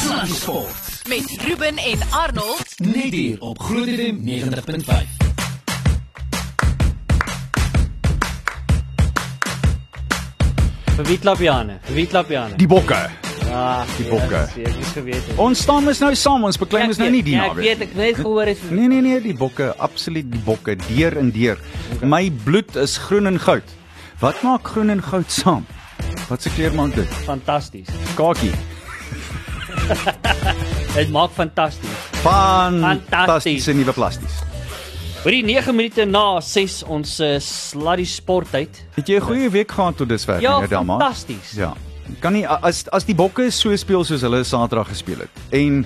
Sluddy Sport met Ruben en Arnold. net hier op Groot FM 90.5. Vir wie klap? Vir wie klap Jane? Die bokke. ah, die bokke. Ek het geweet. Ons staan mos nou saam, ons beklei mos nou nie die Ja, ek naweek. weet, ek weet gehoor het. Nee nee nee, die bokke, absoluut die bokke, deur en deur. My bloed is groen en goud. Wat maak groen en goud saam? Wat se kleur maak dit? Fantasties. Kakie. Dit maak fantasties. Fantastiese nuwe plasties. Vir die 9 minute na 6 ons uh, sluddy sporttyd. Het jy 'n goeie week gehad tot dusver, Ja, meneer Delma? fantasties. Ja. Kan nie as as die bokke so speel soos hulle Saterdag gespeel het. En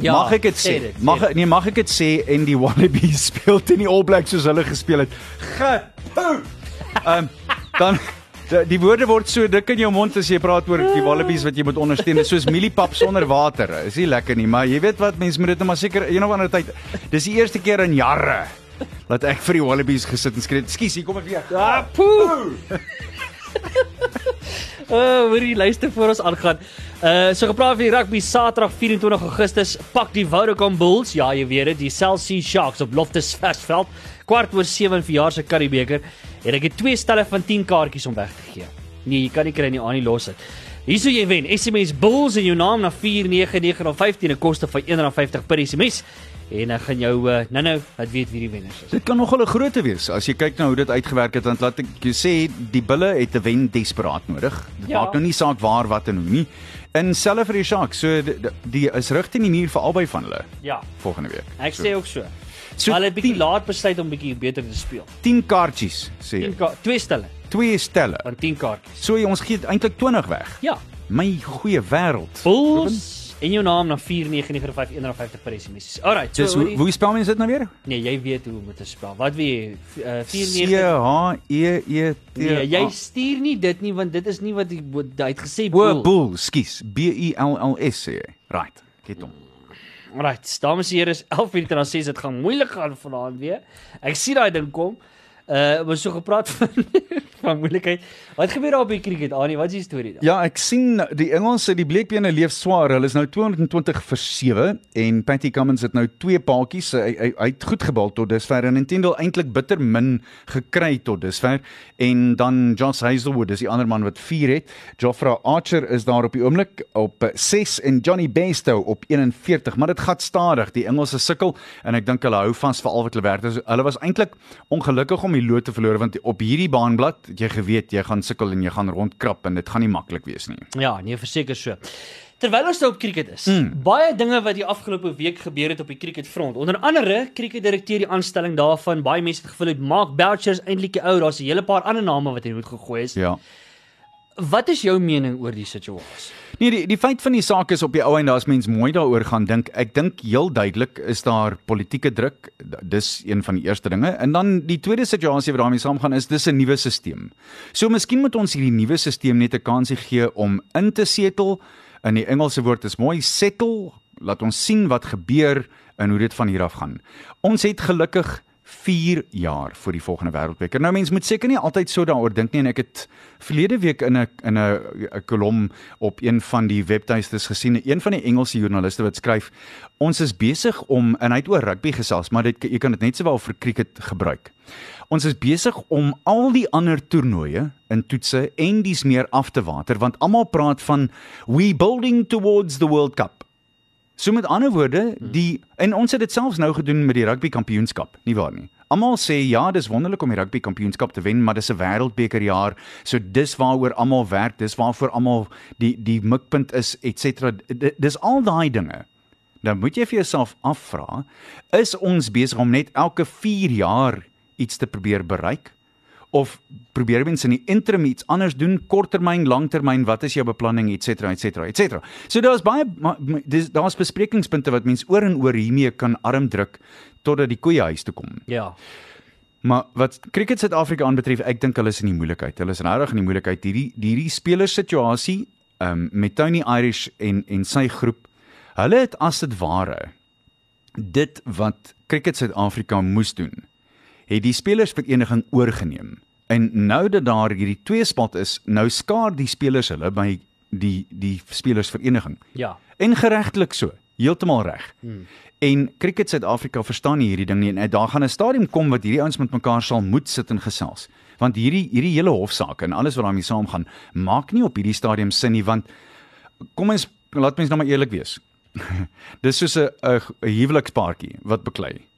Ja, mag ek dit sê dit, Mag dit. nee, mag ek dit sê en die Wallabies speel teen die All Blacks soos hulle gespeel het. Gepoe. Ehm um, dan die, woorde word so dik in jou mond as jy praat oor die Wallabies wat jy moet ondersteun. Dit is soos mieliepap sonder water. Is nie lekker nie, maar jy weet wat mense moet dit nou maar seker een of ander tyd. Dis die eerste keer in jare dat ek vir die Wallabies gesit en skree. Ekskuus, hier kom ek weer. Ah, poe. Uh, hoor jy luister voor ons aangaan. Uh so gepraat van die rugby Saterdag 24 Augustus pak die Vodacom Bulls, ja jy weet dit, die Chelsea Sharks op Loftus Versveld kwart oor 7 vir jaar se Curriebeeker en ek het twee stelle van 10 kaartjies om weg te gee. Nee, jy kan nie kry nie aan die los dit. Hierso jy wen. SMS Bulls en jou naam na 49915 'n koste van R1.50 per SMS. En ek gaan jou uh, nou-nou laat weet wie die wenners is. Dit kan nogal 'n grootte wees as jy kyk na hoe dit uitgewerk het want laat ek jou sê die bulle het 'n wen desperaat nodig. Dit Ja. maak nou nie saak waar wat en hoe nie. En selfs vir die Sharks, so die, die is rigting die muur vir albei van hulle Ja, volgende week. ek sê ook so. So hulle het bietjie 10 laat besluit om bietjie beter te speel. 10 kaartjies sê jy. 10 ka twee stelle Twee stelle. van 10 kaartjies. So jy, ons gee eintlik 20 weg. Ja. My goeie wêreld. Bulls en jou naam na 4995150 per SMS. Alright, so Dis hoe hoorie- hoe spel mense dit nou weer? nee, jy weet hoe om dit te spel. Wat wil jy? Uh, C 49 H E E T. Nee, jy stuur nie dit nie want dit is nie wat hy het gesê O, bull. bull, skus. B U L L S sê. Right. Get hom. Alright, dames en here, is 11 minute na 6. Dit gaan moeilik gaan vanaand weer. Ek sien daai ding kom. Uh, ons so gepraat van van moeilikheid. Wat gebeur daar op die cricket? Anie, wat is die storie daar? Ja, ek sien die Engelse, die bleekbene leef swaar. Hulle is nou 220 vir 7 en Patty Cummins het nou twee paadjies. Hy, hy, hy het goed gebal tot dusver en Nintendo eintlik bitter min gekry tot dusver en dan Josh Hazelwood is die ander man wat 4 het. Jofra Archer is daar op die oomblik op 6 en Johnny Bairstow op 41, maar dit gaan stadig. Die Engelse sukkel en ek dink hulle hou vas vir al wat hulle werd. Hulle was eintlik ongelukkig om die lood te verloor want op hierdie baanblad, het jy geweet jy gaan sukkel en jy gaan rondkrap en dit gaan nie maklik wees nie. Ja, nee, verseker so. Terwyl ons nou op cricket is, mm. baie dinge wat die afgelope week gebeur het op die cricketfront. Onder andere, cricketdirekteur die aanstelling daarvan, baie mense het gevoel het Mark Boucher is eintlik die ou, daar's 'n hele paar ander name wat hy moet gegooi is. Ja. Wat is jou mening oor die situasie? Nee, die die feit van die saak is op die ou en daar's mens mooi daaroor gaan dink. Ek dink heel duidelik is daar politieke druk. Dis een van die eerste dinge. En dan die tweede situasie wat daarmee saamgaan is dis 'n nuwe stelsel. So miskien moet ons hierdie nuwe stelsel net 'n kansie gee om in te setel. In die Engelse woord is mooi settle. Laat ons sien wat gebeur en hoe dit van hier af gaan. Ons het gelukkig 4 jaar vir die volgende wêreldbeker. Nou mense moet seker nie altyd so daaroor dink nie en ek het verlede week in 'n in 'n 'n kolom op een van die webtuistes gesien, een van die Engelse joernaliste wat skryf, ons is besig om en hy het oor rugby gesels, maar dit jy kan dit net sowel vir cricket gebruik. Ons is besig om al die ander toernooie in toetse en dis meer af te water want almal praat van we building towards the World Cup. So met ander woorde, die en ons het dit selfs nou gedoen met die rugby kampioenskap, nie waar nie? Almal sê ja, dis wonderlik om die rugby kampioenskap te wen, maar dis 'n wêreldbekerjaar. So dis waaroor almal werk, dis waarvoor almal die die mikpunt is, ens. Dis al daai dinge. Dan moet jy vir jouself afvra, is ons besig om net elke 4 jaar iets te probeer bereik? Of probeer mens in die interim iets anders doen korttermyn langtermyn wat is jou beplanning ens ens ens so daar's baie ma- ma- dis daar's besprekingspunte wat mens oor en oor hiermee kan arm druk totdat die koeie huis toe kom. Ja. maar wat cricket Suid-Afrika aanbetref ek dink hulle is in die moeilikheid. Hulle is regtig in die moeilikheid. Hierdie hierdie spelerssituasie um, met Tony Irish en en sy groep hulle het as dit ware dit wat cricket Suid-Afrika moes doen het die spelersvereniging oorgeneem. En nou dat daar hierdie twee spot is, nou skaar die spelers hulle by die die spelersvereniging. Ja. En geregtelik so, heeltemal reg. Hmm. En Cricket Suid-Afrika verstaan nie hierdie ding nie en daar gaan 'n stadium kom wat hierdie ouens met mekaar sal moet sit en gesels. Want hierdie hierdie hele hofsaak en alles wat daarmee saamgaan, maak nie op hierdie stadium sin nie want kom ons laat mens nou maar eerlik wees. Dis soos 'n 'n huwelikspaartjie wat beklei.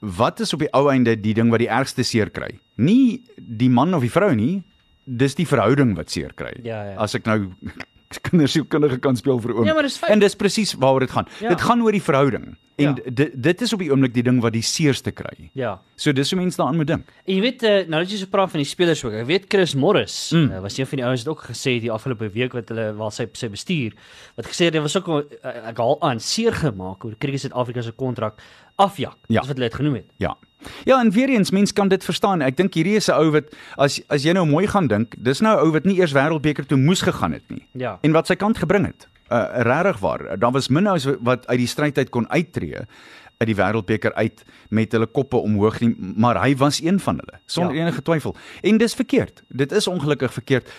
Wat is op die ou einde die ding wat die ergste seer kry? Nie die man of die vrou nie, dis die verhouding wat seer kry. Ja, ja. As ek nou kindersielkundige kan speel vir oomblik. Ja, maar dis. En dis presies waaroor dit gaan. Ja. Dit gaan oor die verhouding. En Ja. dit dit is op die oomblik die ding wat die seerste kry. Ja. So dis hoe mense daaraan moet dink. En jy weet uh, nou dat jy so praat van die spelers ook. Ek weet Chris Morris Mm. uh, was een van die ouens wat ook gesê het die afgelope week wat hulle waar sy sy bestuur wat gesê het hy was ook uh, ek haal aan seer gemaak oor Cricket Suid-Afrika se kontrak afjak. Ja. Dis wat hulle dit genoem het. Ja. Ja, en weer eens mense kan dit verstaan. Ek dink hierdie is 'n ou wat as as jy nou mooi gaan dink, dis nou 'n ou wat nie eers wêreldbeker toe moes gegaan het nie. Ja. En wat sy kant gebring het. Uh regtig waar. Daar was min ouens wat uit die stryd uit kon uittreë uit die wêreldbeker uit met hulle koppe omhoog nie, maar hy was een van hulle sonder Ja. enige twyfel. En dis verkeerd. Dit is ongelukkig verkeerd.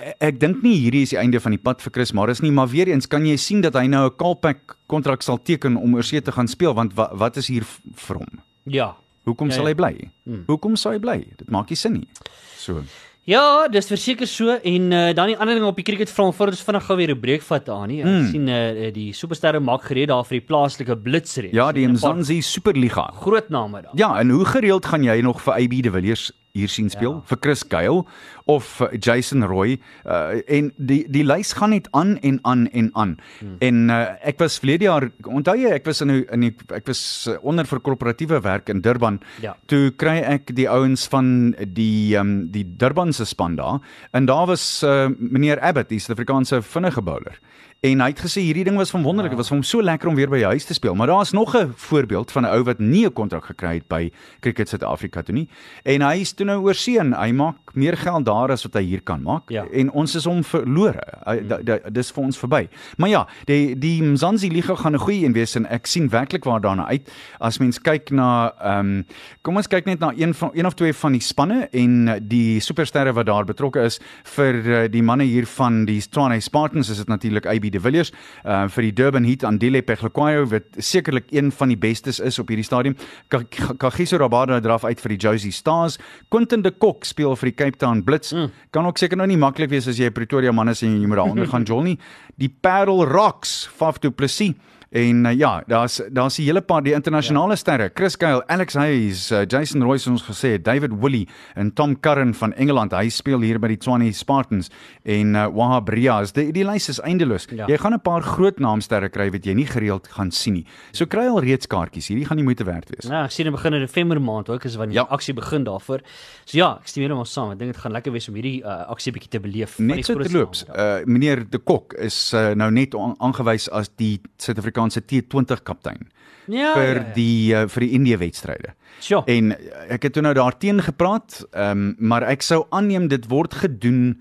Uh, Ek dink nie hierdie is die einde van die pad vir Chris Morris nie, maar weer eens kan jy sien dat hy nou 'n Kalpak kontrak sal teken om oorsee te gaan speel want wa, wat is hier vir hom? Ja. Hoekom Ja, sal ja. hy bly? Hmm. Hoekom sal hy bly? Dit maak nie sin nie. So. Ja, dis verseker so en uh, dan die ander ding op die cricketveld voor ons vinnig gou weer 'n breek vat aan nie. Ek Mm. sien uh, die supersterre maak gereed daar vir die plaaslike blitsreeks. Ja, die Mzansi Superliga. groot name daar. Ja, en hoe gereeld gaan jy nog vir AB de Villiers hier sien speel? Ja. Vir Chris Gayle of vir Jason Roy? Uh en die die lys gaan net aan en aan en aan. Hmm. En uh, ek was verlede jaar, onthou jy, ek was in 'n in die ek was onder vir korporatiewe werk in Durban. Ja. Toe kry ek die ouens van die um, die Durban se span daar en daar was uh, meneer Abbott, die Suid-Afrikaanse vinnige bowler. En hy het gesê hierdie ding was van wonderlik. Dit was vir hom so lekker om weer by die huis te speel. Maar daar's nog 'n voorbeeld van 'n ou wat nie 'n kontrak gekry het by Cricket Suid-Afrika toe nie. En hy is toe nou oorsee en hy maak meer geld daar as wat hy hier kan maak. Ja. En ons is hom verlore. Da- Dis vir ons verby. Maar ja, die die Mzansi Liga gaan 'n goeie een wees en ek sien werklik waar daarna uit. As mens kyk na ehm um, kom ons kyk net na een van een of twee van die spanne en die supersterre wat daar betrokke is vir uh, die manne hier van die Tshwane Spartans is dit natuurlik AB de Villiers, uh, vir die Durban Heat Andile Peglekwayo wat sekerlik een van die bestes is op hierdie stadium. Ka- Ka- Kagiso Rabada draf uit vir die Josie Stars. Quentin de Kok speel vir die Cape Town Blitz. Mm. Kan ook seker nou nie maklik wees as jy 'n Pretoria man is en jy moet daaronder gaan jol nie. Die Parel Rocks, Faf du Plessis En uh, ja, daar's daar's 'n hele paar die internasionale ja. sterre, Chris Gayle, Alex Hayes, uh, Jason Roy soos ons gesê David Willey en Tom Curran van Engeland. Hy speel hier by die Tshwane Spartans en uh, Wahab Riaz. Die die lys is eindeloos. Ja. Jy gaan 'n paar groot naamsterre kry wat jy nie gereeld gaan sien nie. So kry al reeds kaartjies. Hierdie gaan nie moeite werd wees. Ja, ek sien dit begin in November maand ook is wanneer die Ja. aksie begin daarvoor. So ja, ek stem heeltemal saam. Ek dink dit gaan lekker wees om hierdie uh, aksie bietjie te beleef. die Net so terloops, daar. uh, meneer De Kok is uh, nou net aan- aangewys as die Suid-Afrikaanse T20 kaptein ja, vir ja, ja. die uh, vir die Indië wedstryde. Sure. En ek het toe nou daarteen gepraat, ehm um, maar ek sou aanneem dit word gedoen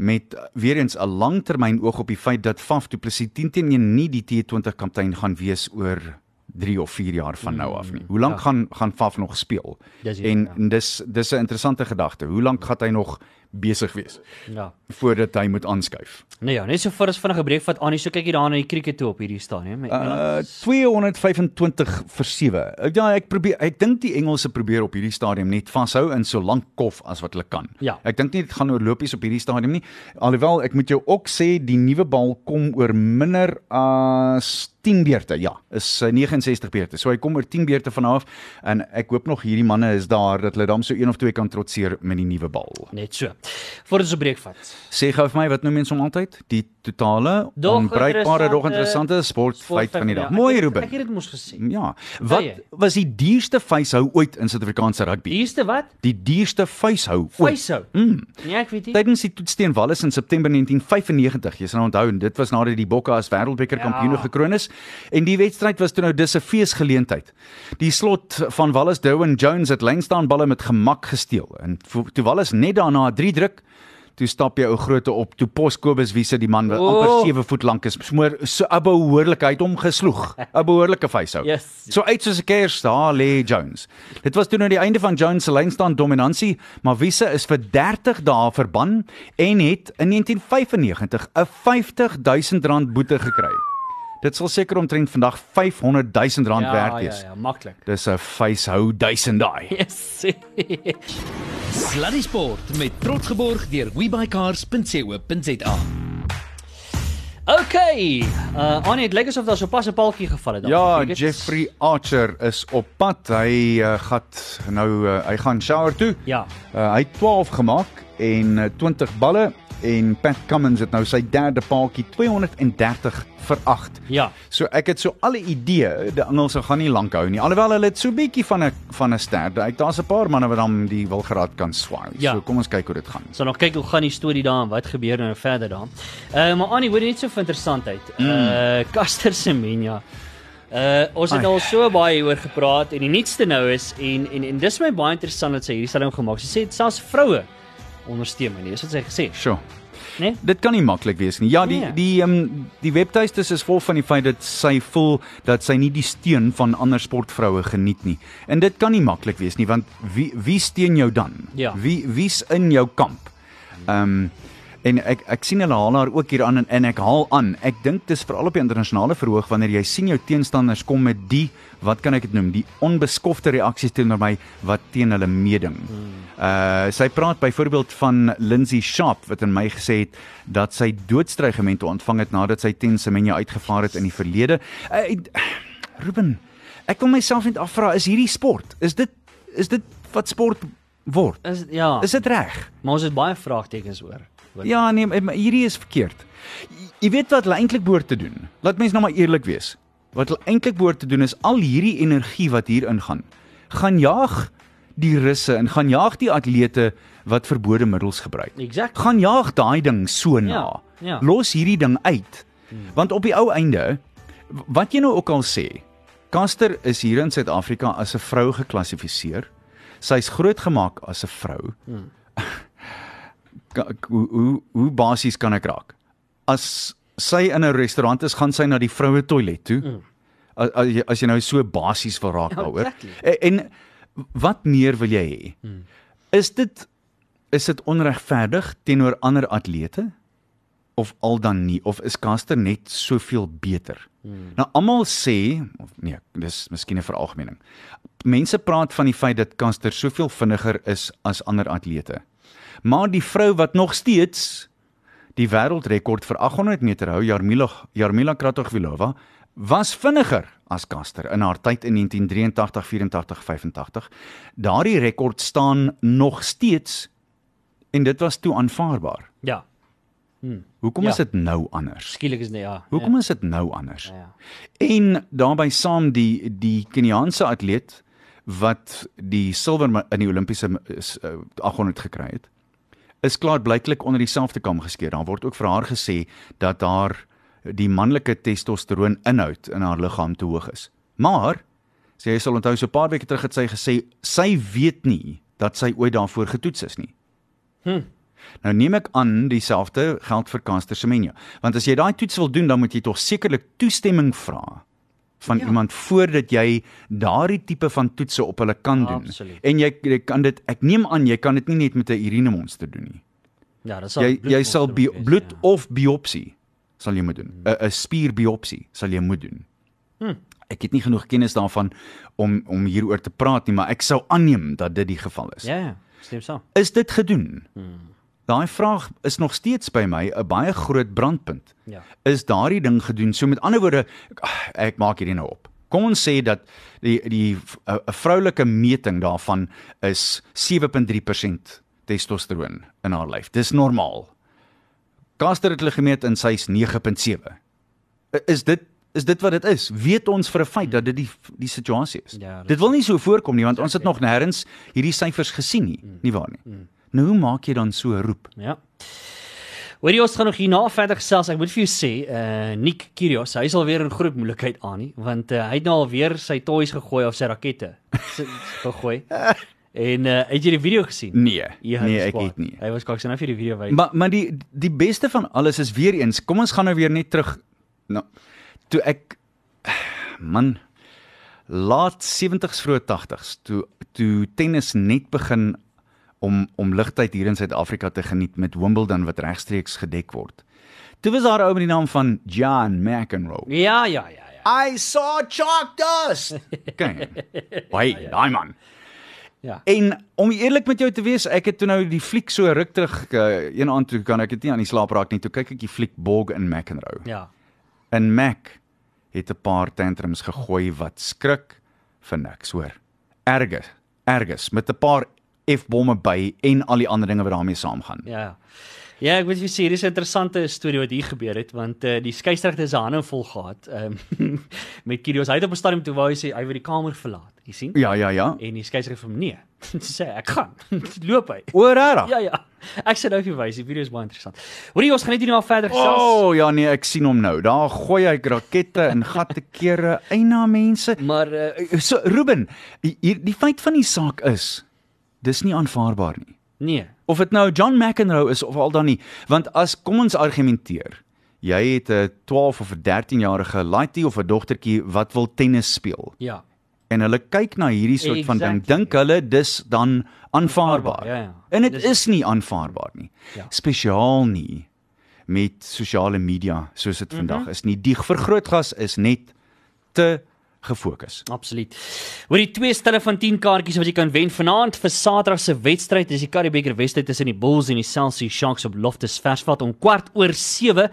met weer eens 'n langtermyn oog op die feit dat Faf du Plessis 10 teen 1 nie die T20 kaptein gaan wees oor 3 of 4 jaar van nou af nie. Hoe lank ja. gaan gaan Faf nog speel? Dis hier, En ja. dis dis 'n interessante gedagte. Hoe lank gaan hy nog besig wees Ja. voordat hy moet aanskuif? Nee ja, net so vir ons vinnige breek vat aan, so kyk jy daar na die cricket toe op hierdie stadium. Uh 225 vir 7. Ja, ek probeer ek dink die Engelse probeer op hierdie stadium net vashou in so lank kof as wat hulle kan. Ja. Ek dink nie dit gaan oor lopies op hierdie stadium nie. Alhoewel ek moet jou ook sê die nuwe bal kom oor minder as 10 beurte. Ja, is uh, 69 beurte. So hy kom oor 10 beurte vanaf en ek hoop nog hierdie manne is daar dat hulle dan so een of twee kan trotseer met die nuwe bal. Net so. Voor ons 'n breek vat. Sê gou vir my wat noem mense hom altyd? Die totale onbruikbare dog interessante sportfeit van die dag. Ja, Mooi Ruben. Ek het dit mos gesê. Ja. Wat jy? was die duurste vuishou ooit in Suid-Afrikaanse rugby? Eerste wat? Die duurste vuishou ooit. Fyshou. Mm. Nee, ek weet nie. Tydens die toets teen Wallis in September 1995, jy sal onthou, en dit was nadat die Bokke as wêreldbeker Ja. kampioene gekroon is. En die wedstryd was toe nou dis 'n feesgeleentheid. Die slot van Wallis Darwin Jones het lynstaan balle met gemak gesteel. En toe Wallis net daarna 'n 3 druk, toe stap jy ou groote op, toe pos Kobus Wiese die man wat O. amper 7 voet lank is, smoor so 'n behoorlike hy het hom gesloeg, 'n behoorlike facehou. Yes. So uit soos 'n kers daar lê Jones. Dit was toe nou die einde van Jones se lynstaan dominansie, maar Wiese is vir 30 dae verban en het in 1995 'n 50 000 rand boete gekry. Dit sal seker omtrent vandag 500 000 rand ja, werd ja, wees. ja, maklik. Dis 'n facehou 1000 daai. Yes. Sluddy Sport met trots geborg deur webycars.co.za. okay. Uh Annie, dit lyk asof daar so pas 'n paltjie geval het. Ja, Jeffrey Archer is op pad. Hy uh, gaan nou uh, hy gaan shower toe. Ja. Uh, hy het 12 gemaak en uh, 20 balle en Pat Cummins het nou sy derde paaltjie 230 vir 8. Ja. So ek het so alle idee, die Engelse gaan nie lank hou nie. Alhoewel hulle het so bietjie van 'n van 'n ster. Ek daar's 'n paar manne wat dan die wilgeraad kan swaai. Ja. So kom ons kyk hoe dit gaan. So nog kyk hoe gaan die storie daar en wat gebeur nou verder daar. Uh maar Annie, hoor net so vir interessantheid. Uh Caster Semenya. Uh ons het Ai. al so baie oor gepraat en die nuutste nou is en en en dis my baie interessant dat sy hierdie stelling gemaak. Sy sê selfs vroue ondersteun my nie. Dis wat sy gesê het, Sjoe. né? Dit kan nie maklik wees nie. Ja, die Nee. die ehm um, die webtuistes is vol van die feit dat sy voel dat sy nie die steun van ander sportvroue geniet nie. En dit kan nie maklik wees nie want wie wie steun jou dan? Ja. Wie wie's in jou kamp? Ehm um, en ek ek sien hulle haal haar ook hier aan en, en ek haal aan. Ek dink dis veral op die internasionale verhoog wanneer jy sien jou teenstanders kom met die wat kan ek dit noem, die onbeskofte reaksies teenoor my wat teen hulle meeding. Uh sy praat byvoorbeeld van Lindsay Sharp wat in my gesê het dat sy doodstrygemente ontvang het nadat sy teen Semenya uitgevaar het in die verlede. Uh, Ruben, ek wil myself net afvra, is hierdie sport? Is dit is dit wat sport word? Is ja. Is dit reg? maar ons het baie vraagtekens oor. Oor Ja, nee, maar hierdie is verkeerd. Jy- weet wat hulle eintlik behoort te doen. Laat mens nou maar eerlik wees. Wat hulle eintlik behoort te doen is al hierdie energie wat hier ingaan, gaan jaag die russe en gaan jaag die atlete wat verbode middels gebruik. Exactly. Gaan jaag daai ding so na. Ja, ja. Los hierdie ding uit. Want op die ou einde wat jy nou ook al sê, Caster is hier in Suid-Afrika as 'n vrou geklassifiseer. Sy's grootgemaak as 'n vrou. K- hoe hoe, hoe basies kan ek raak? As sy in 'n restaurant is, gaan sy na die vroue toilet toe. Mm. As, as jy as jy nou so basies wil raak daaroor. exactly. En, en wat meer wil jy hê? Mm. Is dit is dit onregverdig teenoor ander atlete? Of al dan nie of is Caster net soveel beter? Hmm. Nou almal sê of nee, dis miskien 'n veralgemening. Mense praat van die feit dat Caster soveel vinniger is as ander atlete. Maar die vrou wat nog steeds die wêreldrekord vir 800 meter hou, Jarmila Jarmila Kratochvilova, was vinniger as Caster in haar tyd in 1983, 84, 85. Daardie rekord staan nog steeds en dit was toe aanvaarbaar. Ja. Hoekom Ja. is dit nou anders? Skielik is dit ja. Hoekom is dit nou anders? ja. ja. En daarbey saam die die Keniaanse atleet wat die silwer in die Olimpiese is, uh, 800 gekry het, is klaar blyklik onder dieselfde kam geskeer. Daar word ook vir haar gesê dat haar die manlike testosteroon inhoud in haar liggaam te hoog is. Maar sy sal onthou so 'n paar weke terug het sy gesê sy weet nie dat sy ooit daarvoor getoets is nie. Nou neem ek aan dieselfde geld vir Caster Semenya, want as jy daai toets wil doen, dan moet jy tog sekerlik toestemming vra van ja. iemand voordat jy daardie tipe van toetse op hulle kan doen. Absoluut. En jy, jy kan dit ek neem aan jy kan dit nie net met 'n urine monster doen nie. Ja, dit sal Jy jy sal bi bloedmonster bloed wees, ja. of biopsie sal jy moet doen. 'n 'n spierbiopsie sal jy moet doen. Hm. Ek het nie genoeg kennis daarvan om om hieroor te praat nie, maar ek sou aanneem dat dit die geval is. Ja, ja, stem saam. Is dit gedoen? Hmm. Daai vraag is nog steeds by my 'n baie groot brandpunt. Ja. Is daardie ding gedoen? So met ander woorde, ek, ek maak hierdie nou op. Kom ons sê dat die die 'n 'n vroulike meting daarvan is 7.3% testosteroon in haar lyf. Dis normaal. Caster het hulle gemeet en sy's 9.7. I- Is dit is dit wat dit is? Weet ons vir 'n feit dat dit die die situasie is? Ja, dit wil nie so voorkom nie want ons het nog nêrens hierdie syfers gesien nie, nie waar nie? Nou hoe maak jy dan so 'n roep? Ja. Hoorie ons gaan nog hierna verder gesels. Ek moet vir jou sê, uh Nick Kyrgios, hy is al weer in groot moeilikheid aan nie, want uh, hy het nou al weer sy toys gegooi of sy rakette gegooi. En uh, het jy die video gesien? Nee. Ja, nee, ek het nie. Hy was kaks nou vir die video wys. Maar maar die die beste van alles is weer eens, kom ons gaan nou weer net terug nou toe ek man laat 70s vroeë 80s toe toe tennis net begin om om ligtyd hier in Suid-Afrika te geniet met Wimbledon wat regstreeks gedek word. Toe was daar 'n ou met die naam van John McEnroe. Ja, ja, ja, ja. I saw chalk dust. Kyk. Hey, daai man. Ja. En om eerlik met jou te wees, ek het toe nou die fliek so ruk terug uh, een aand toe kan ek dit nie aan die slaap raak nie. Toe kyk ek die fliek Borg in McEnroe. Ja. En Mac het 'n paar tantrums gegooi wat skrik vir niks, hoor. Erges, erges met 'n paar F-bomme by en al die ander dinge wat daarmee saamgaan. Ja. Ja, ek moet vir sê dis 'n interessante storie wat hier gebeur het want uh, die skeieregter se hande vol gehad um, met Kyrgios. Hy het op 'n stadium toe wou hy sê hy wil die kamer verlaat. Jy sien? Ja, ja, ja. En die skeieregter vir hom nee. sê ek gaan. Loop hy. O, regtig? Ja, ja. Ek sê nou vir wys, die video is baie interessant. Hoorie, ons gaan net hier nou verder gesels. O, oh, ja nee, ek sien hom nou. Daar gooi hy rakette in gatte kere eina mense. Maar uh, So Ruben, hier die feit van die saak is dis nie aanvaarbaar nie. nee. Of dit nou John McEnroe is of al dan nie, want as kom ons argumenteer, jy het 'n 12 of 'n 13 jarige laaitie of 'n dogtertjie wat wil tennis speel Ja. en hulle kyk na hierdie soort van ding, Exactly. dink hulle dis dan aanvaarbaar. Ja, ja. En dit is nie aanvaarbaar nie. Ja. Spesiaal nie met sosiale media soos dit Mhm. vandag is nie. Die vergrootglas is net te gefokus. Absoluut. Oor die twee stelle van 10 kaartjies wat jy kan wen vanaand vir Saterdag se wedstryd, dis die Currie Beeker wedstryd tussen die Bulls en die Chelsea Sharks op Loftus Versveld om kwart oor 7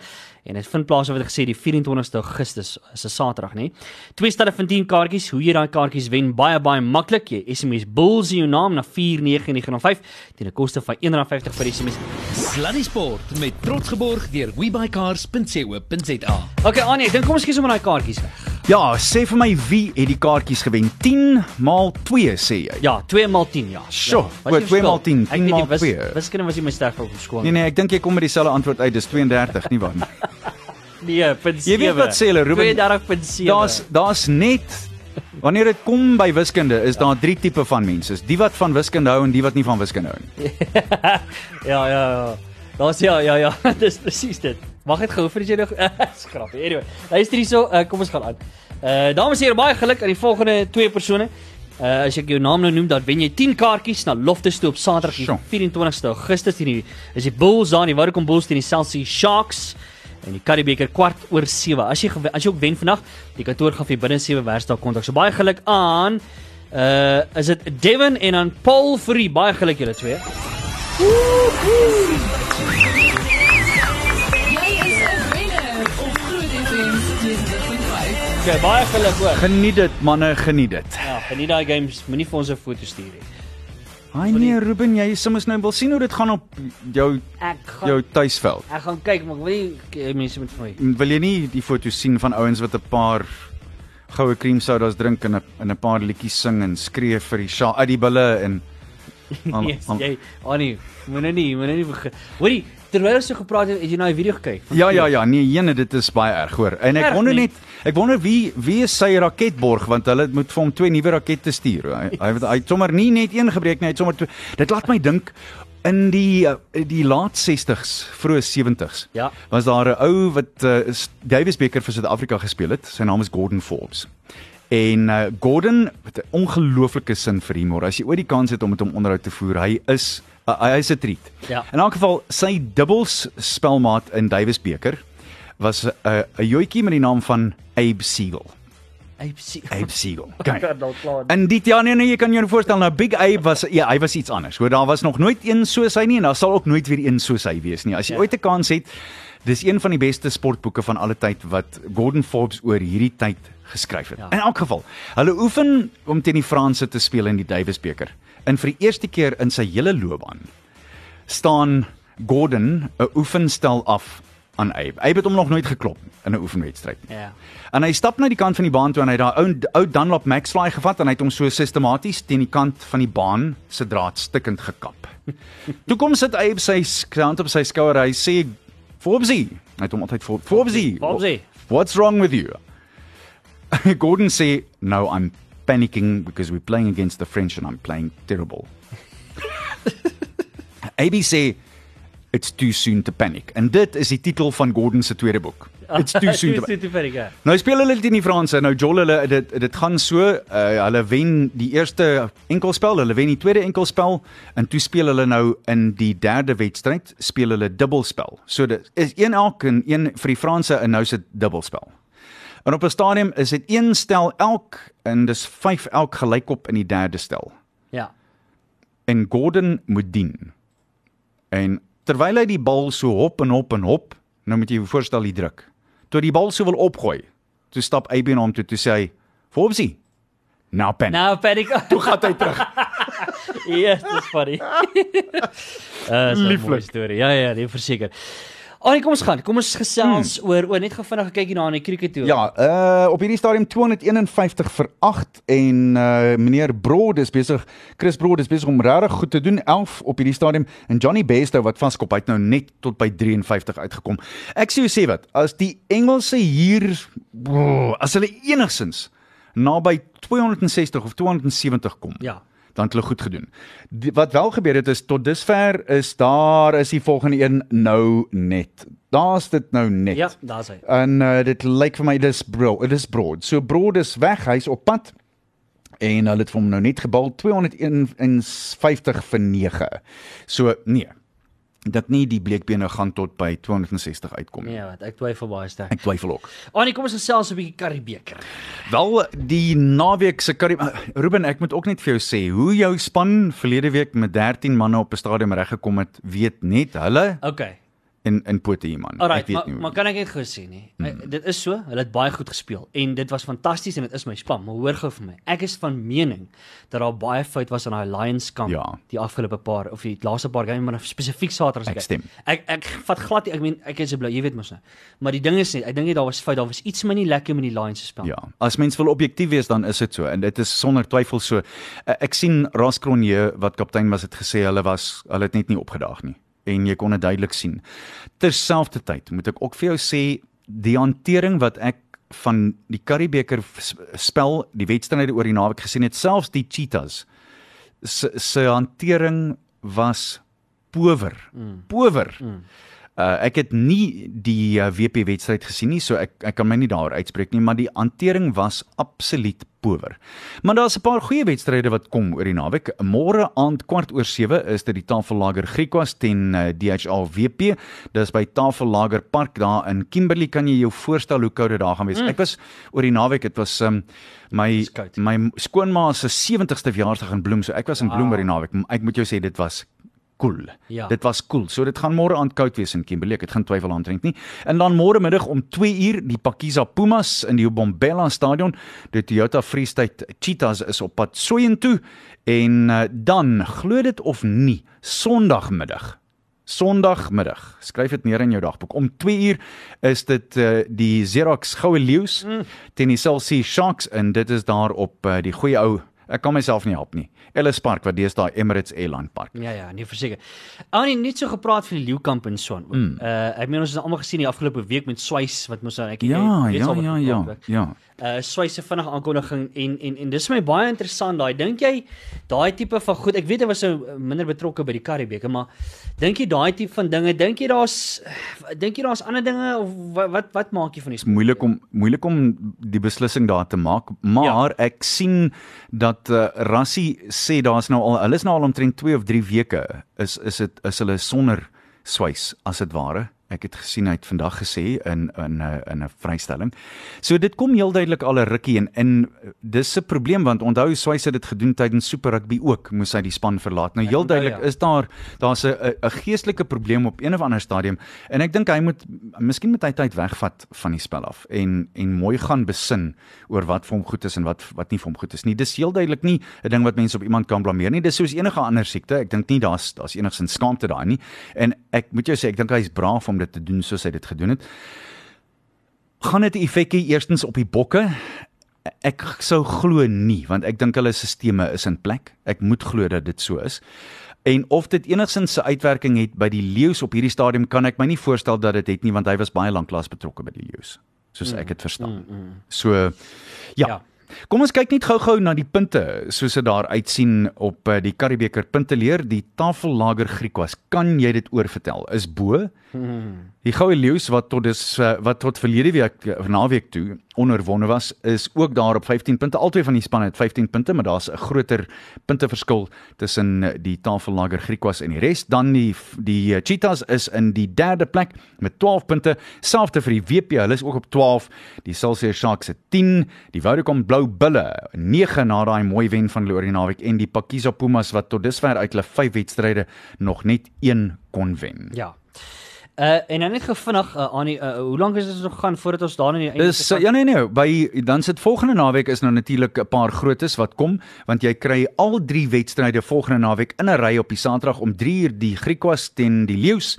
en dit vind plaas wat ek gesê die 24ste Augustus is 'n Saterdag, nê. Twee stelle van 10 kaartjies, hoe jy daai kaartjies wen, baie baie maklik. Jy SMS Bulls in jou naam na 49905 teen 'n koste van R1.50 vir SMS. Sluddy Sport met trots geborg deur webycars.co.za. Okay, Anie, ek dink kom ons kies om daai kaartjies weg. Ja, sê vir my wie het die kaartjies gewen? 10 maal 2 sê jy. Ja, 2 maal 10, ja. Sjoe, ja. wat, twee maal 10, Ek 10 weet maal nie, wis-. Wiskunde was nie my sterk op skool. Nee nee, ek dink jy kom met dieselfde antwoord uit. Dis 32, nie waar nie. Nee, punt Jy weet wat sê hulle, Ruben? 32.7. Daar's daar's net wanneer dit kom by wiskunde, is daar drie tipe van mense. Is die wat van wiskunde hou en die wat nie van wiskunde hou nie. Ja, ja, ja. Daar's ja, ja, ja. Dis presies dit. Wag net gou vir jy nog skrap. Anyway, luister hierso, uh, kom ons gaan aan. Uh dames en here, baie geluk aan die volgende twee persone. Uh as ek jou naam nou noem, dan wen jy 10 kaartjies na Loftus toe op Saterdag die Sjoe. 24ste Augustus teen die is die Bulls daar, die Vodacom Bulls teen die Chelsea Sharks en die Currie Beeker kwart oor 7. As jy as jy ook wen vandag, die kantoor gaan vir jou binne 7 werkdae kontak. So baie geluk aan uh is dit Devin en dan Paul Fourie. Baie geluk julle twee. Jy Okay, baie geluk hoor. Geniet dit manne, geniet dit. Ja, geniet daai games. Moenie vir ons 'n foto stuur nie. Ai nee, Ruben, jy soms nou wil sien hoe dit gaan op jou Ek gaan jou tuisveld. ek gaan kyk, maar ek wil nie k- mense vir my. Wil jy nie die foto's sien van ouens wat 'n paar goue cream sodas drink en 'n en 'n paar liedjies sing en skree vir die sha uit die bulle en Yes, jy, Annie, moenie nie, moenie nie begin. Hoorie, terwyl ons so gepraat het, het jy nou die video gekyk? Ja ja ja, nee, jene dit is baie erg hoor. En ek Erg wonder nie. net, ek wonder wie wie is sy raketborg want hulle moet vir hom twee nuwe rakette stuur. Hy hy het- hy het sommer nie net een gebreek nie, hy het sommer twee. Dit laat my dink in die uh, die laat 60s, vroeë 70s. Ja. Was daar 'n ou wat uh, s- Davis Becker vir Suid-Afrika gespeel het. Sy naam is Gordon Forbes. En uh, Gordon het 'n ongelooflike sin vir humor. As jy ooit die kans het om met hom onderhoud te voer, hy is uh, hy is 'n treat. Ja. In elk geval sy dubbels spelmaat in Davis beker was 'n uh, 'n joetjie met die naam van Abe Siegel. Abe Siegel. Kan nou klaar. En dit ja nee nee jy kan jou voorstel nou Big Abe was ja hy was iets anders. Hoor daar was nog nooit een soos hy nie en daar sal ook nooit weer een soos hy wees nie. As jy Ja. ooit 'n kans het, dis een van die beste sportboeke van alle tyd wat Gordon Forbes oor hierdie tyd geskryf het. Ja. In elk geval, hulle oefen om teen die Franse te speel in die Davis beker. En vir die eerste keer in sy hele loopbaan staan Gordon 'n oefenstel af aan Abe. Abe het hom nog nooit geklop in 'n oefenwedstryd nie. Ja. En hy stap na die kant van die baan toe en hy het daai ou ou Dunlop Maxfly gevat en hy het hom so sistematies teen die kant van die baan se draad stikkend gekap. toe kom sit Abe sy hand op sy skouer. Hy sê Forbesy. Hy het hom altyd voor Forbesy. Forbesy. What's wrong with you? Gordon sê no I'm panicking because we're playing against the French and I'm playing terrible. AB sê it's too soon to panic. En dit is die titel van Gordon se tweede boek. It's too soon to panic. Too soon to Nou speel hulle teen die Franse. Nou Joel hulle dit dit gaan so, uh, hulle wen die eerste enkelspel, hulle wen die tweede enkelspel en toe speel hulle nou in die derde wedstryd speel hulle dubbelspel. So dit is een elk en een vir die Franse en nou dit dubbelspel. En op 'n stadium is dit een stel elk en dis 5 elk gelykop in die derde stel. Ja. En Gordon moet dien. En terwyl hy die bal so hop en hop en hop, nou moet jy jou voorstel die druk. Toe die bal so wil opgooi, toe stap AB na hom toe toe sê hy: "Fobsie. Nou pen." Nou panic. Toe gaan hy terug. yes, dis funny. Uh, so 'n mooi storie. Ja ja, nee, verseker. Ag, kom ons gaan. Kom ons gesels hmm. oor oor net gou vinnig kyk hier na in die cricket toe. Ja, uh op hierdie stadium 251 vir 8 en uh meneer Broad is besig, Chris Broad is besig om regtig goed te doen 11 op hierdie stadium en Johnny Bairstow wat vaskop hy het nou net tot by 53 uitgekom. Ek sê jy sê wat, as die Engelse hier as hulle enigsins naby 260 of 270 kom. Ja. Dan het hulle goed gedoen. Die, wat wel gebeur het is tot dusver is daar is die volgende een nou net. Daar's dit nou net. Ja, daar's hy. En uh, dit lyk vir my dis bro, dit is broad. So broad is weg, hy's op pad. En hulle het vir hom nou net gebal 251 vir 9. So nee. Dat nie die bleekbene gaan tot by 260 uitkom nie. Ja, wat ek twyfel baie sterk. Ek twyfel ook. Anie, kom ons gesels 'n bietjie Karibeker. Wel die naweek se Karib Ruben, ek moet ook net vir jou sê hoe jou span verlede week met 13 manne op 'n stadion reggekom het, weet net hulle Okay. In in Pote man. Alright, ek weet maar, nie. maar kan ek net gou sê nie. Hmm. Dit is so, hulle het baie goed gespeel en dit was fantasties en dit is my span, maar hoor gou vir my. Ek is van mening dat daar baie fout was aan daai Lions kamp Ja. die afgelope paar of die laaste paar game maar spesifiek Saterdag. Ek stem. Ek ek vat glad nie, ek meen ek is bly, jy weet mos nou. Maar die ding is net, ek dink net daar was fout, daar was iets my nie lekker met die Lions se spel. Ja, as mens wil objektief wees dan is dit so en dit is sonder twyfel so. Eh, Ek sien Raskronje wat kaptein was het gesê hulle was hulle het net nie opgedaag nie en jy kon dit duidelik sien. Terselfdertyd moet ek ook vir jou sê die hantering wat ek van die Currybeker spel, die wedstryde oor die naweek gesien het, selfs die Cheetahs se se hantering was power. Mm. Power. Mm. Uh, ek het nie die uh, WP wedstryd gesien nie, so ek ek kan my nie daaroor uitspreek nie, maar die hantering was absoluut power. Maar daar's 'n paar goeie wedstryde wat kom oor die naweek. Môre aand kwart oor 7 is dit die Tafellager Griquas teen uh, DHL WP. Dis by Tafellager Park daar in Kimberley. Kan jy jou voorstel hoe koud dit daar gaan wees? Mm. Ek was oor die naweek, dit was um, my my skoonma se 70ste verjaarsdag in Bloem, so ek was in Bloem oor die naweek. Ek moet jou sê dit was cool. Ja. Dit was cool. So dit gaan môre aand koud wees in Kimberley. Ek het geen twyfel aan drink nie. En dan môre middag om 2 uur die Pakiza Pumas in die Bombela Stadion. Die Toyota Free State Cheetahs is op pad soontoe en uh, dan glo dit of nie, Sondagmiddag Sondagmiddag. Skryf dit neer in jou dagboek. Om 2 uur is dit uh, die Xerox Goue Leeu's mm. teen die Chelsea Sharks en dit is daar op uh, die goeie ou Ek kan myself nie help nie. Ellis Park wat deesdae Emirates Airline Park. Ja ja, nee verseker. Annie net so gepraat van die leeukamp en so aan. Mm. Uh ek meen ons het almal gesien die afgelope week met Swys wat mos nou ek Ja, weet ja, al wat ja, ja. Ja. Uh Swys se vinnige aankondiging en en en dis my baie interessant daai. Dink jy daai tipe van goed, ek weet hy was so minder betrokke by die Karibeker, maar dink jy daai tipe van dinge, dink jy daar's dink jy daar's ander dinge of wat wat, wat maak jy van die sport? moeilik om moeilik om die beslissing daar te maak, maar ja. ek sien dat uh, Rassie sê daar's nou al hulle is nou al omtrent 2 of 3 weke is is dit is hulle sonder swys as dit ware. Ek het gesien hy het vandag gesê in in 'n in 'n vrystelling. So dit kom heel duidelik al 'n rukkie en in dis 'n probleem want onthou Swys het dit gedoen tydens Super Rugby ook, moes hy die span verlaat. Nou heel duidelik ja. is daar daar's 'n 'n- geestelike probleem op een of ander stadium en ek dink hy moet miskien moet hy tyd wegvat van die spel af en en mooi gaan besin oor wat vir hom goed is en wat wat nie vir hom goed is nie. Dis heel duidelik nie 'n ding wat mense op iemand kan blameer nie. Dis soos enige ander siekte. Ek dink nie daar's daar's enigsins skaamte daai nie. En ek moet jou sê ek dink hy's braaf om dit te doen soos hy dit gedoen het. Gaan dit 'n effek hê eerstens op die bokke? Ek sou glo nie want ek dink hulle stelsels is in plek. Ek moet glo dat dit so is. En of dit enigsins 'n uitwerking het by die leeu's op hierdie stadium kan ek my nie voorstel dat dit het nie want hy was baie lanklaas betrokke by die leeu's soos ek dit verstaan. So ja, Ja. Kom ons kyk net gou-gou na die punte soos dit daar uitsien op uh, die Karibeker punteleer. Die tafellager Griekwas, kan jy dit oorvertel? Is bo. Die Goue Leeu's wat tot dis uh, wat tot verlede week uh, naweek toe onoorwonde was, is ook daar op 15 punte. Albei van die spanne het 15 punte, maar daar's 'n groter punteverskil tussen die tafellager Griekwas en die res. Dan die die Cheetahs is in die derde plek met 12 punte. Selfde vir die WP, hulle is ook op 12. Die Celsius Sharks het 10, die Vodacom Blou Bulle 9 na daai mooi wen van die naweek en die Pakiza Pumas wat tot dusver uit hulle 5 wedstryde nog net 1 kon wen. Ja. Uh en dan net gevinnig uh, aan die uh, hoe lank is dit nog gaan voordat ons daar in die einde Dis uh, ja nee nee, by dan sit volgende naweek is nou natuurlik 'n paar grootes wat kom want jy kry al drie wedstryde volgende naweek in 'n ry op die Saterdag om 3 uur die Griekwas teen die Leeu's.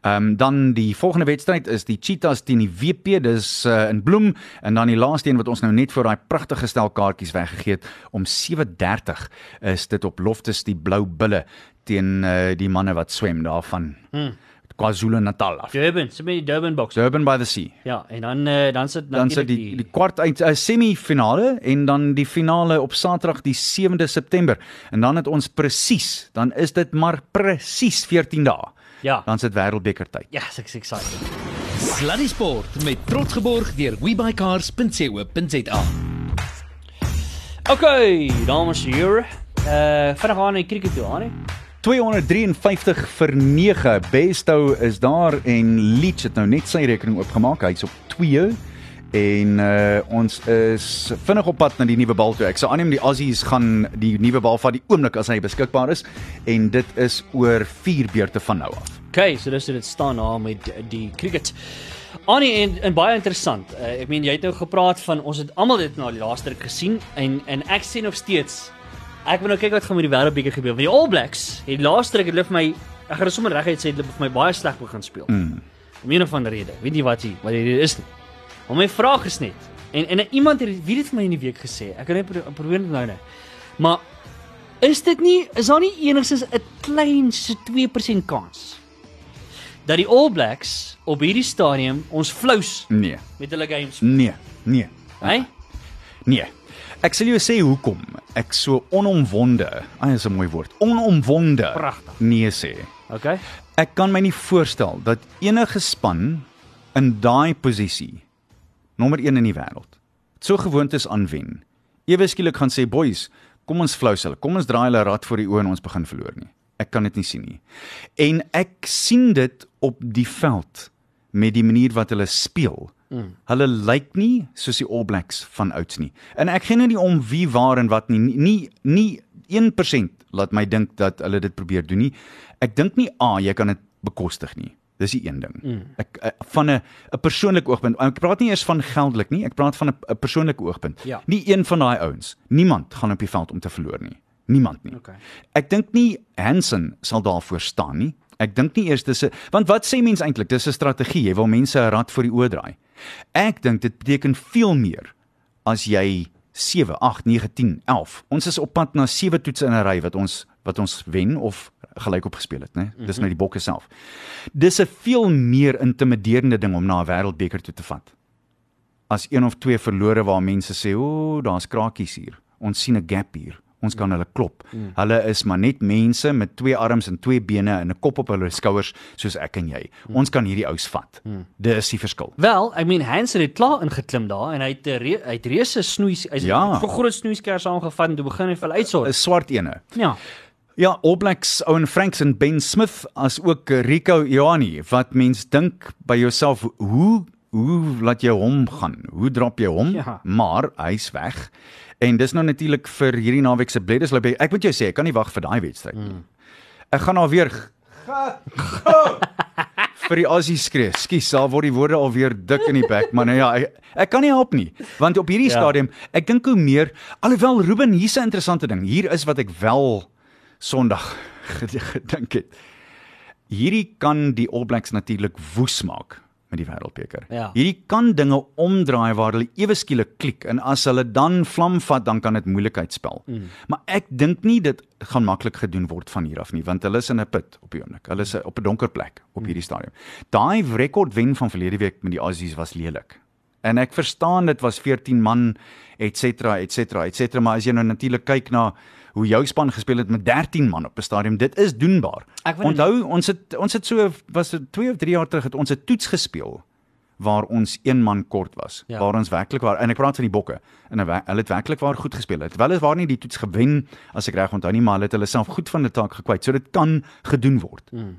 Ehm um, dan die volgende wedstryd is die Cheetahs teen die WP, dis uh, in Bloem en dan die laaste een wat ons nou net vir daai pragtige stel kaartjies weggegee het om 7:30 is dit op Loftus die Blou Bulle teen uh, die manne wat swem daarvan. Hmm. KwaZulu-Natal af. Durban, so met die Durban box. Durban by the Sea. Ja, en dan uh, dan sit dan sit die die kwart eind uh, semifinale en dan die finale op Saterdag die 7de September. En dan het ons presies, dan is dit maar presies 14 dae. Ja. Dan sit wêreldbeker tyd. Ja, yes, ek is excited. Sluddy Sport met trots geborg deur webycars.co.za. Okay, dames en here. Uh vinnig aan die cricket toe, aan nie. 253 vir 9. Bestow is daar en Leach het nou net sy rekening oopgemaak. Hy's op 2 en uh, ons is vinnig op pad na die nuwe bal toe. Ek sou aanneem die Aussies gaan die nuwe bal vat die oomblik as hy beskikbaar is en dit is oor 4 beurte van nou af. Okay, so dis dit staan daar met die cricket. Annie en, en baie interessant. Uh, ek meen jy het nou gepraat van ons het almal dit na die laaste ruk gesien en en ek sien nog steeds ek wil nou kyk wat gaan met die wêreldbeker gebeur. Want die All Blacks, die laaste ruk het hulle vir my ek gaan sommer reguit sê hulle het vir my baie sleg begin speel. Mm. Om een of ander rede. Weet nie wat jy wat die rede is nie. Maar my vraag is net en en iemand het wie dit vir my in die week gesê. Ek kan net pro probeer nou nou. Maar is dit nie is daar nie enigstens 'n klein so 2% kans dat die All Blacks op hierdie stadium ons flous Nee. met hulle games, Nee. Nee. hè? Nee. Ek sal jou sê hoekom ek so onomwonde, ag dis 'n mooi woord, onomwonde Pragtig. nee sê. Okay. Ek kan my nie voorstel dat enige span in daai posisie nommer 1 in die wêreld so gewoond is aan wen. Ewe skielik gaan sê boys, kom ons flous hulle. Kom ons draai hulle rad voor die oë en ons begin verloor nie. Ek kan dit nie sien nie. En ek sien dit op die veld met die manier wat hulle speel. Mm. Hulle lyk nie soos die All Blacks van ouds nie. En ek gee nou nie om wie waar en wat nie. Nie nie 1% laat my dink dat hulle dit probeer doen nie. Ek dink nie a jy kan dit bekostig nie. Dis die een ding. Mm. Ek eh, van 'n 'n persoonlike oogpunt. Ek praat nie eers van geldelik nie. Ek praat van 'n 'n persoonlike oogpunt. Ja. Nie een van daai ouens. Niemand gaan op die veld om te verloor nie. Niemand nie. Okay. Ek dink nie Hansen sal daarvoor staan nie. Ek dink nie eers dis 'n want wat sê mense eintlik? Dis 'n strategie. Jy wil mense 'n rad voor die oë draai. Ek dink dit beteken veel meer as jy 7, 8, 9, 10, 11. Ons is op pad na 7 toetse in 'n ry wat ons wat ons wen of gelyk op gespeel het, né? Dis nou die bokke self. Dis 'n veel meer intimiderende ding om na 'n wêreldbeker toe te vat. As een of twee verlore waar mense sê, "O, daar's krakies hier. Ons sien 'n gap hier. Ons kan hulle klop." Mm. Hulle is maar net mense met twee arms en twee bene en 'n kop op hulle skouers soos ek en jy. Mm. Ons kan hierdie ous vat. Mm. Dis die verskil. Wel, I mean Hansen het klaar ingeklim daar en hy het 'n re hy het reuse snoeis hy's Ja. vir groot snoeiskers aangevat en toe begin hy vir uitsort. 'n Swart ene. Ja. Ja, All Blacks Owen Franks en Ben Smith as ook Rico Ioani wat mens dink by jouself hoe hoe laat jy hom gaan? Hoe drop jy hom? Ja. Maar hy's weg. En dis nou natuurlik vir hierdie naweek se Bledisloop. Ek moet jou sê, ek kan nie wag vir daai wedstryd nie. Mm. Ek gaan alweer vir die Aussie skree. Skus, daar word die woorde alweer dik in die bek, maar nou ja, ek, ek kan nie help nie. Want op hierdie Ja. stadium, ek dink hoe meer alhoewel Ruben hier's 'n interessante ding. Hier is wat ek wel Sondag gedink het. Hierdie kan die All Blacks natuurlik woes maak met die wêreldbeker. Ja. Hierdie kan dinge omdraai waar hulle ewe skielik klik en as hulle dan vlam vat, dan kan dit moeilikheid spel. Mm. Maar ek dink nie dit gaan maklik gedoen word van hier af nie, want hulle is in 'n put op die oomblik. Hulle is op 'n donker plek op hierdie stadium. Daai rekord wen van verlede week met die Aussies was lelik. En ek verstaan dit was 14 man et cetera et cetera et cetera, maar as jy nou natuurlik kyk na hoe jou span gespeel het met 13 man op 'n stadion, dit is doenbaar. Ek Onthou, ons het ons het so was dit 2 of 3 jaar terug het ons 'n toets gespeel waar ons een man kort was. Ja. Waar ons werklik waar en ek praat van die bokke. En hulle het werklik waar goed gespeel. Het wel is waar nie die toets gewen as ek reg onthou nie, maar hulle het hulle self goed van die taak gekwyt. So dit kan gedoen word. Mm.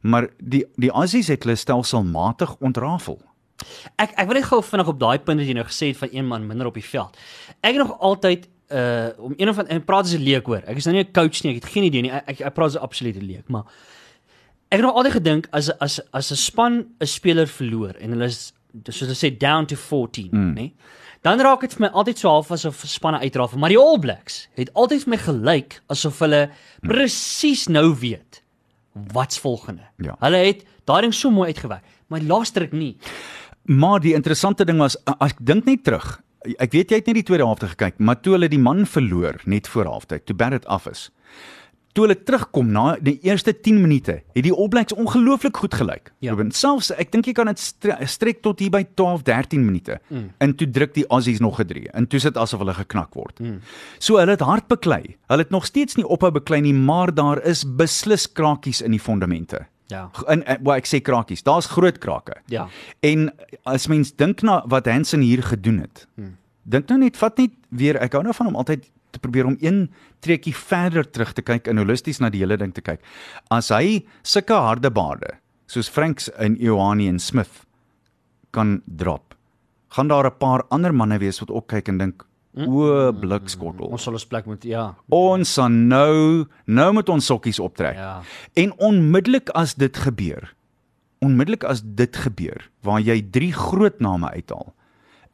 Maar die die Aussies het hulle stelselmatig ontrafel. Ek ek wil net gou vinnig op daai punt wat jy nou gesê het van een man minder op die veld. Ek het nog altyd uh om een of ander en praat as 'n leek hoor. Ek is nou nie 'n coach nie, ek het geen idee nie. Ek ek, ek praat as 'n absolute leek, maar ek het nog altyd gedink as as as 'n span 'n speler verloor en hulle is soos hulle sê down to 14, mm. nê? Dan raak dit vir my altyd so half asof spanne uitrafel, maar die All Blacks het altyd vir my gelyk asof hulle presies nou weet wat's volgende. Ja. Hulle het daai ding so mooi uitgewerk, maar laaster ek nie. Maar die interessante ding was as ek dink net terug. Ek weet jy het net die tweede helfte gekyk, maar toe hulle die man verloor net voor halftyd, toe Barrett af is. Toe hulle terugkom na die eerste 10 minute, het die All Blacks ongelooflik goed gelyk. Ja. Ruben, selfs ek dink jy kan dit stre strek tot hier by 12, 13 minute. Mm. En toe druk die Aussies nog 'n 3 en toe sit asof hulle geknak word. Mm. So hulle het hard beklei. Hulle het nog steeds nie ophou beklei nie, maar daar is beslis krakies in die fondamente. Ja. In eh, wel ek sê krakies, daar's groot krake. Ja. En as mens dink na wat Hansen hier gedoen het. Hmm. Dink nou net vat net weer ek hou nou van om altyd te probeer om een treukie verder terug te kyk en holisties na die hele ding te kyk. As hy sulke harde baarde soos Franks en Ioani en Smith kan drop, gaan daar 'n paar ander manne wees wat ook kyk en dink o blikskottel. Ons sal ons plek moet ja. Ons gaan nou nou met ons sokkies optrek. Ja. En onmiddellik as dit gebeur, onmiddellik as dit gebeur waar jy drie groot name uithaal,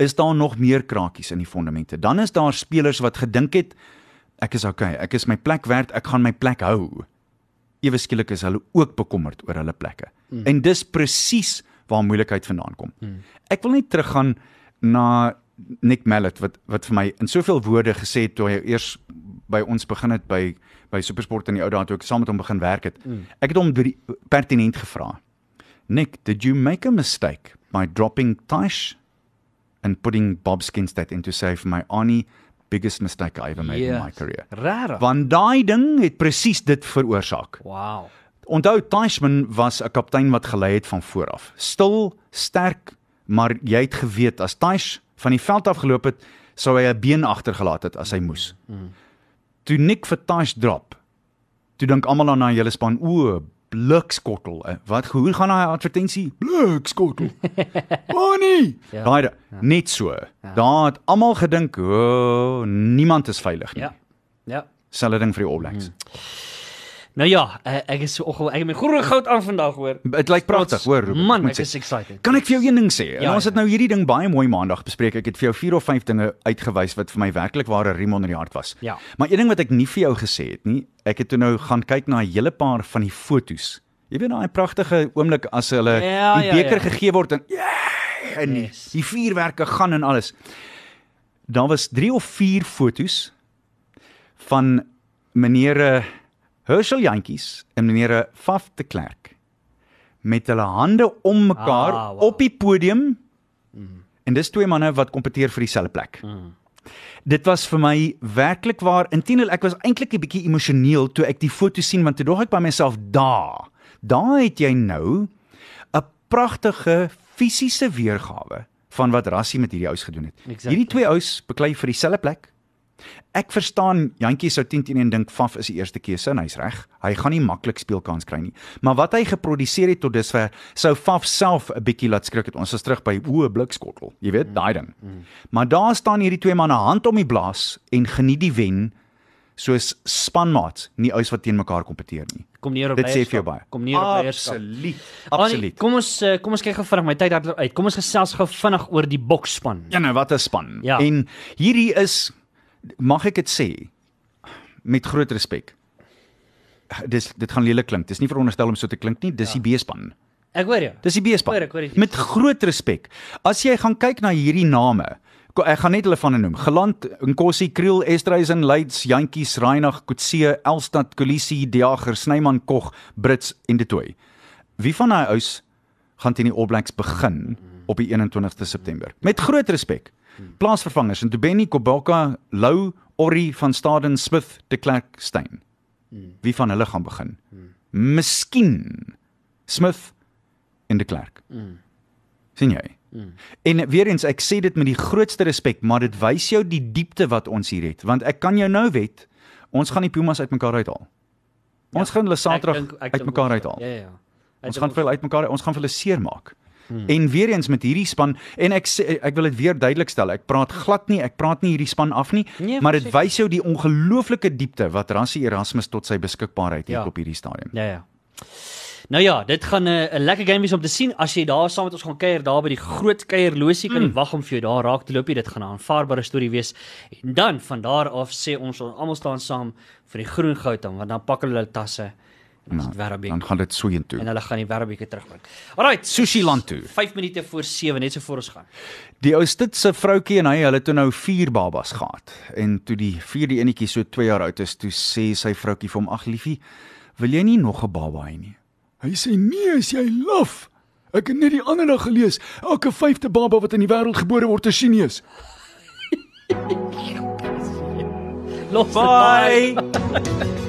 is daar nog meer krakies in die fondamente. Dan is daar spelers wat gedink het ek is okay, ek is my plek werd, ek gaan my plek hou. Ewe skielik is hulle ook bekommerd oor hulle plekke. Mm. En dis presies waar moeilikheid vandaan kom. Mm. Ek wil net teruggaan na Nick Mallet wat wat vir my in soveel woorde gesê het toe hy eers by ons begin het by by Supersport in die ou dae toe ek saam met hom begin werk het. Mm. Ek het hom drie- pertinent gevra. Nick, did you make a mistake by dropping Taish and putting Bob Skinstad in to save my Arnie biggest mistake I ever made in my career? Rarig. Want daai ding het presies dit veroorsaak. Wow. Onthou Teichman was 'n kaptein wat gelei het van voor af. Stil, sterk, maar jy het geweet as Teich van die veld af geloop het, sou hy 'n been agtergelaat het as hy moes. Toe Nick Teich drop, toe dink almal aan daai hele span, o, blikskottel. eh, Wat hoe gaan daai advertensie? Blikskottel. Bonnie. Ja. Daai ja. net so. Ja. Daar het almal gedink, o, niemand is veilig nie. Ja. Ja. Selfde ding vir die All Blacks. Nou ja, eh, ek is so ongewoon. Ek het my groen goud aan vandag hoor. Dit lyk pragtig, hoor. Man, ek sê. is excited. Kan ek vir jou een ding sê? Ja, Ja, ons ja. het nou hierdie ding baie mooi maandag bespreek. Ek het vir jou 4 of 5 dinge uitgewys wat vir my werklik ware riem onder die hart was. Ja. Maar een ding wat ek nie vir jou gesê het nie, ek het toe nou gaan kyk na 'n hele paar van die fotos. Jy weet daai pragtige oomblik as hulle Ja, die ja, beker ja. gegee word en yeah, en Yes. die vuurwerke gaan en alles. Daar was 3 of 4 fotos van meneer eh, Herschel Jantjies en meneer Faf de Klerk met hulle hande om mekaar Ah, wow. op die podium. Mm. En dis twee manne wat kompeteer vir dieselfde plek. Mm. Dit was vir my werklik waar. Inteendeel, ek was eintlik 'n bietjie emosioneel toe ek die foto sien want toe dog ek by myself, "Daar, daar het jy nou 'n pragtige fisiese weergawe van wat Rassie met hierdie ouens gedoen het. Exactly. Hierdie twee ouens beklei vir dieselfde plek. Ek verstaan Jantjie sou 10 teen 1 dink Faf is die eerste keuse en hy's reg. Hy gaan nie maklik speelkans kry nie. Maar wat hy geproduseer het tot dusver sou Faf self 'n bietjie laat skrik het. Ons is terug by o blikskottel. Jy weet, daai ding. Maar daar staan hierdie twee manne hand om die blaas en geniet die wen soos spanmaats, nie ouens wat teen mekaar kompeteer nie. Kom neer op Dit sê vir jou baie. Kom neer op leierskap. Absoluut. Annie, Absoluut. Kom ons eh, kom ons kyk gou vinnig my tyd hardloop uit. Kom ons gesels gou vinnig oor die boksspan. Ja nou, wat 'n span. Ja. En hierdie is mag ek dit sê met groot respek. Dis dit gaan lelik klink. Dis nie veronderstel om so te klink nie. Dis ja. die B-span. Ek hoor jou. Dis die B-span. Met groot respek. As jy gaan kyk na hierdie name, ek gaan net hulle van noem. Geland, Nkosi, Kriel, Estreisen, Leids, Jantjies, Reinagh, Kutse, Elstad, Kolisi, Diager, Snyman, Kog, Brits en De Tooy. Wie van daai ouens gaan teen die All Blacks begin op die 21ste September. Met groot respek. Plaasvervangers en Tobeni Kobaka, Lou, Orri van Staden, Smith, de Klerk, Steyn. Wie van hulle gaan begin? Miskien Smith en de Klerk. sien jy? En weer eens ek sê dit met die grootste respek, maar dit wys jou die diepte wat ons hier het, want ek kan jou nou wet, ons gaan die Pumas uitmekaar uithaal. Ons gaan hulle Saterdag uitmekaar uithaal. Ja ja. ja. Ek Ons gaan vir hulle uitmekaar, ons gaan vir hulle seermaak. Hmm. En weer eens met hierdie span en ek ek wil dit weer duidelik stel. Ek praat glad nie, ek praat nie hierdie span af nie, Nee, maar dit wys jou die ongelooflike diepte wat Rassie Erasmus tot sy beskikbaarheid het Ja. op hierdie stadium. Ja ja. Nou ja, dit gaan 'n 'n lekker game wees om te sien as jy daar saam met ons gaan kuier daar by die groot kuierlosie kan nie wag om vir jou daar raak te loop. Dit gaan 'n aanvaarbare storie wees. En dan van daar af sê ons ons almal staan saam vir die groen goud dan want dan pak hulle hulle tasse ons wêreldbeker Dan gaan dit soontoe. en hulle gaan die wêreldbeker terugbring. Alrite, Sushi land toe. 5 minute voor 7 net so voor ons gaan. Die ou Stit se vroutjie en hy, hulle het toe nou 4 babas gehad. En toe die vierde enetjie so 2 jaar oud is, toe sê sy vroutjie vir hom: "Ag liefie, wil jy nie nog 'n baba hê nie?" Hy sê nee, is jy laf? Ek het net die ander dag gelees, elke vyfde baba wat in die wêreld gebore word is Chinees. Los dit Bye.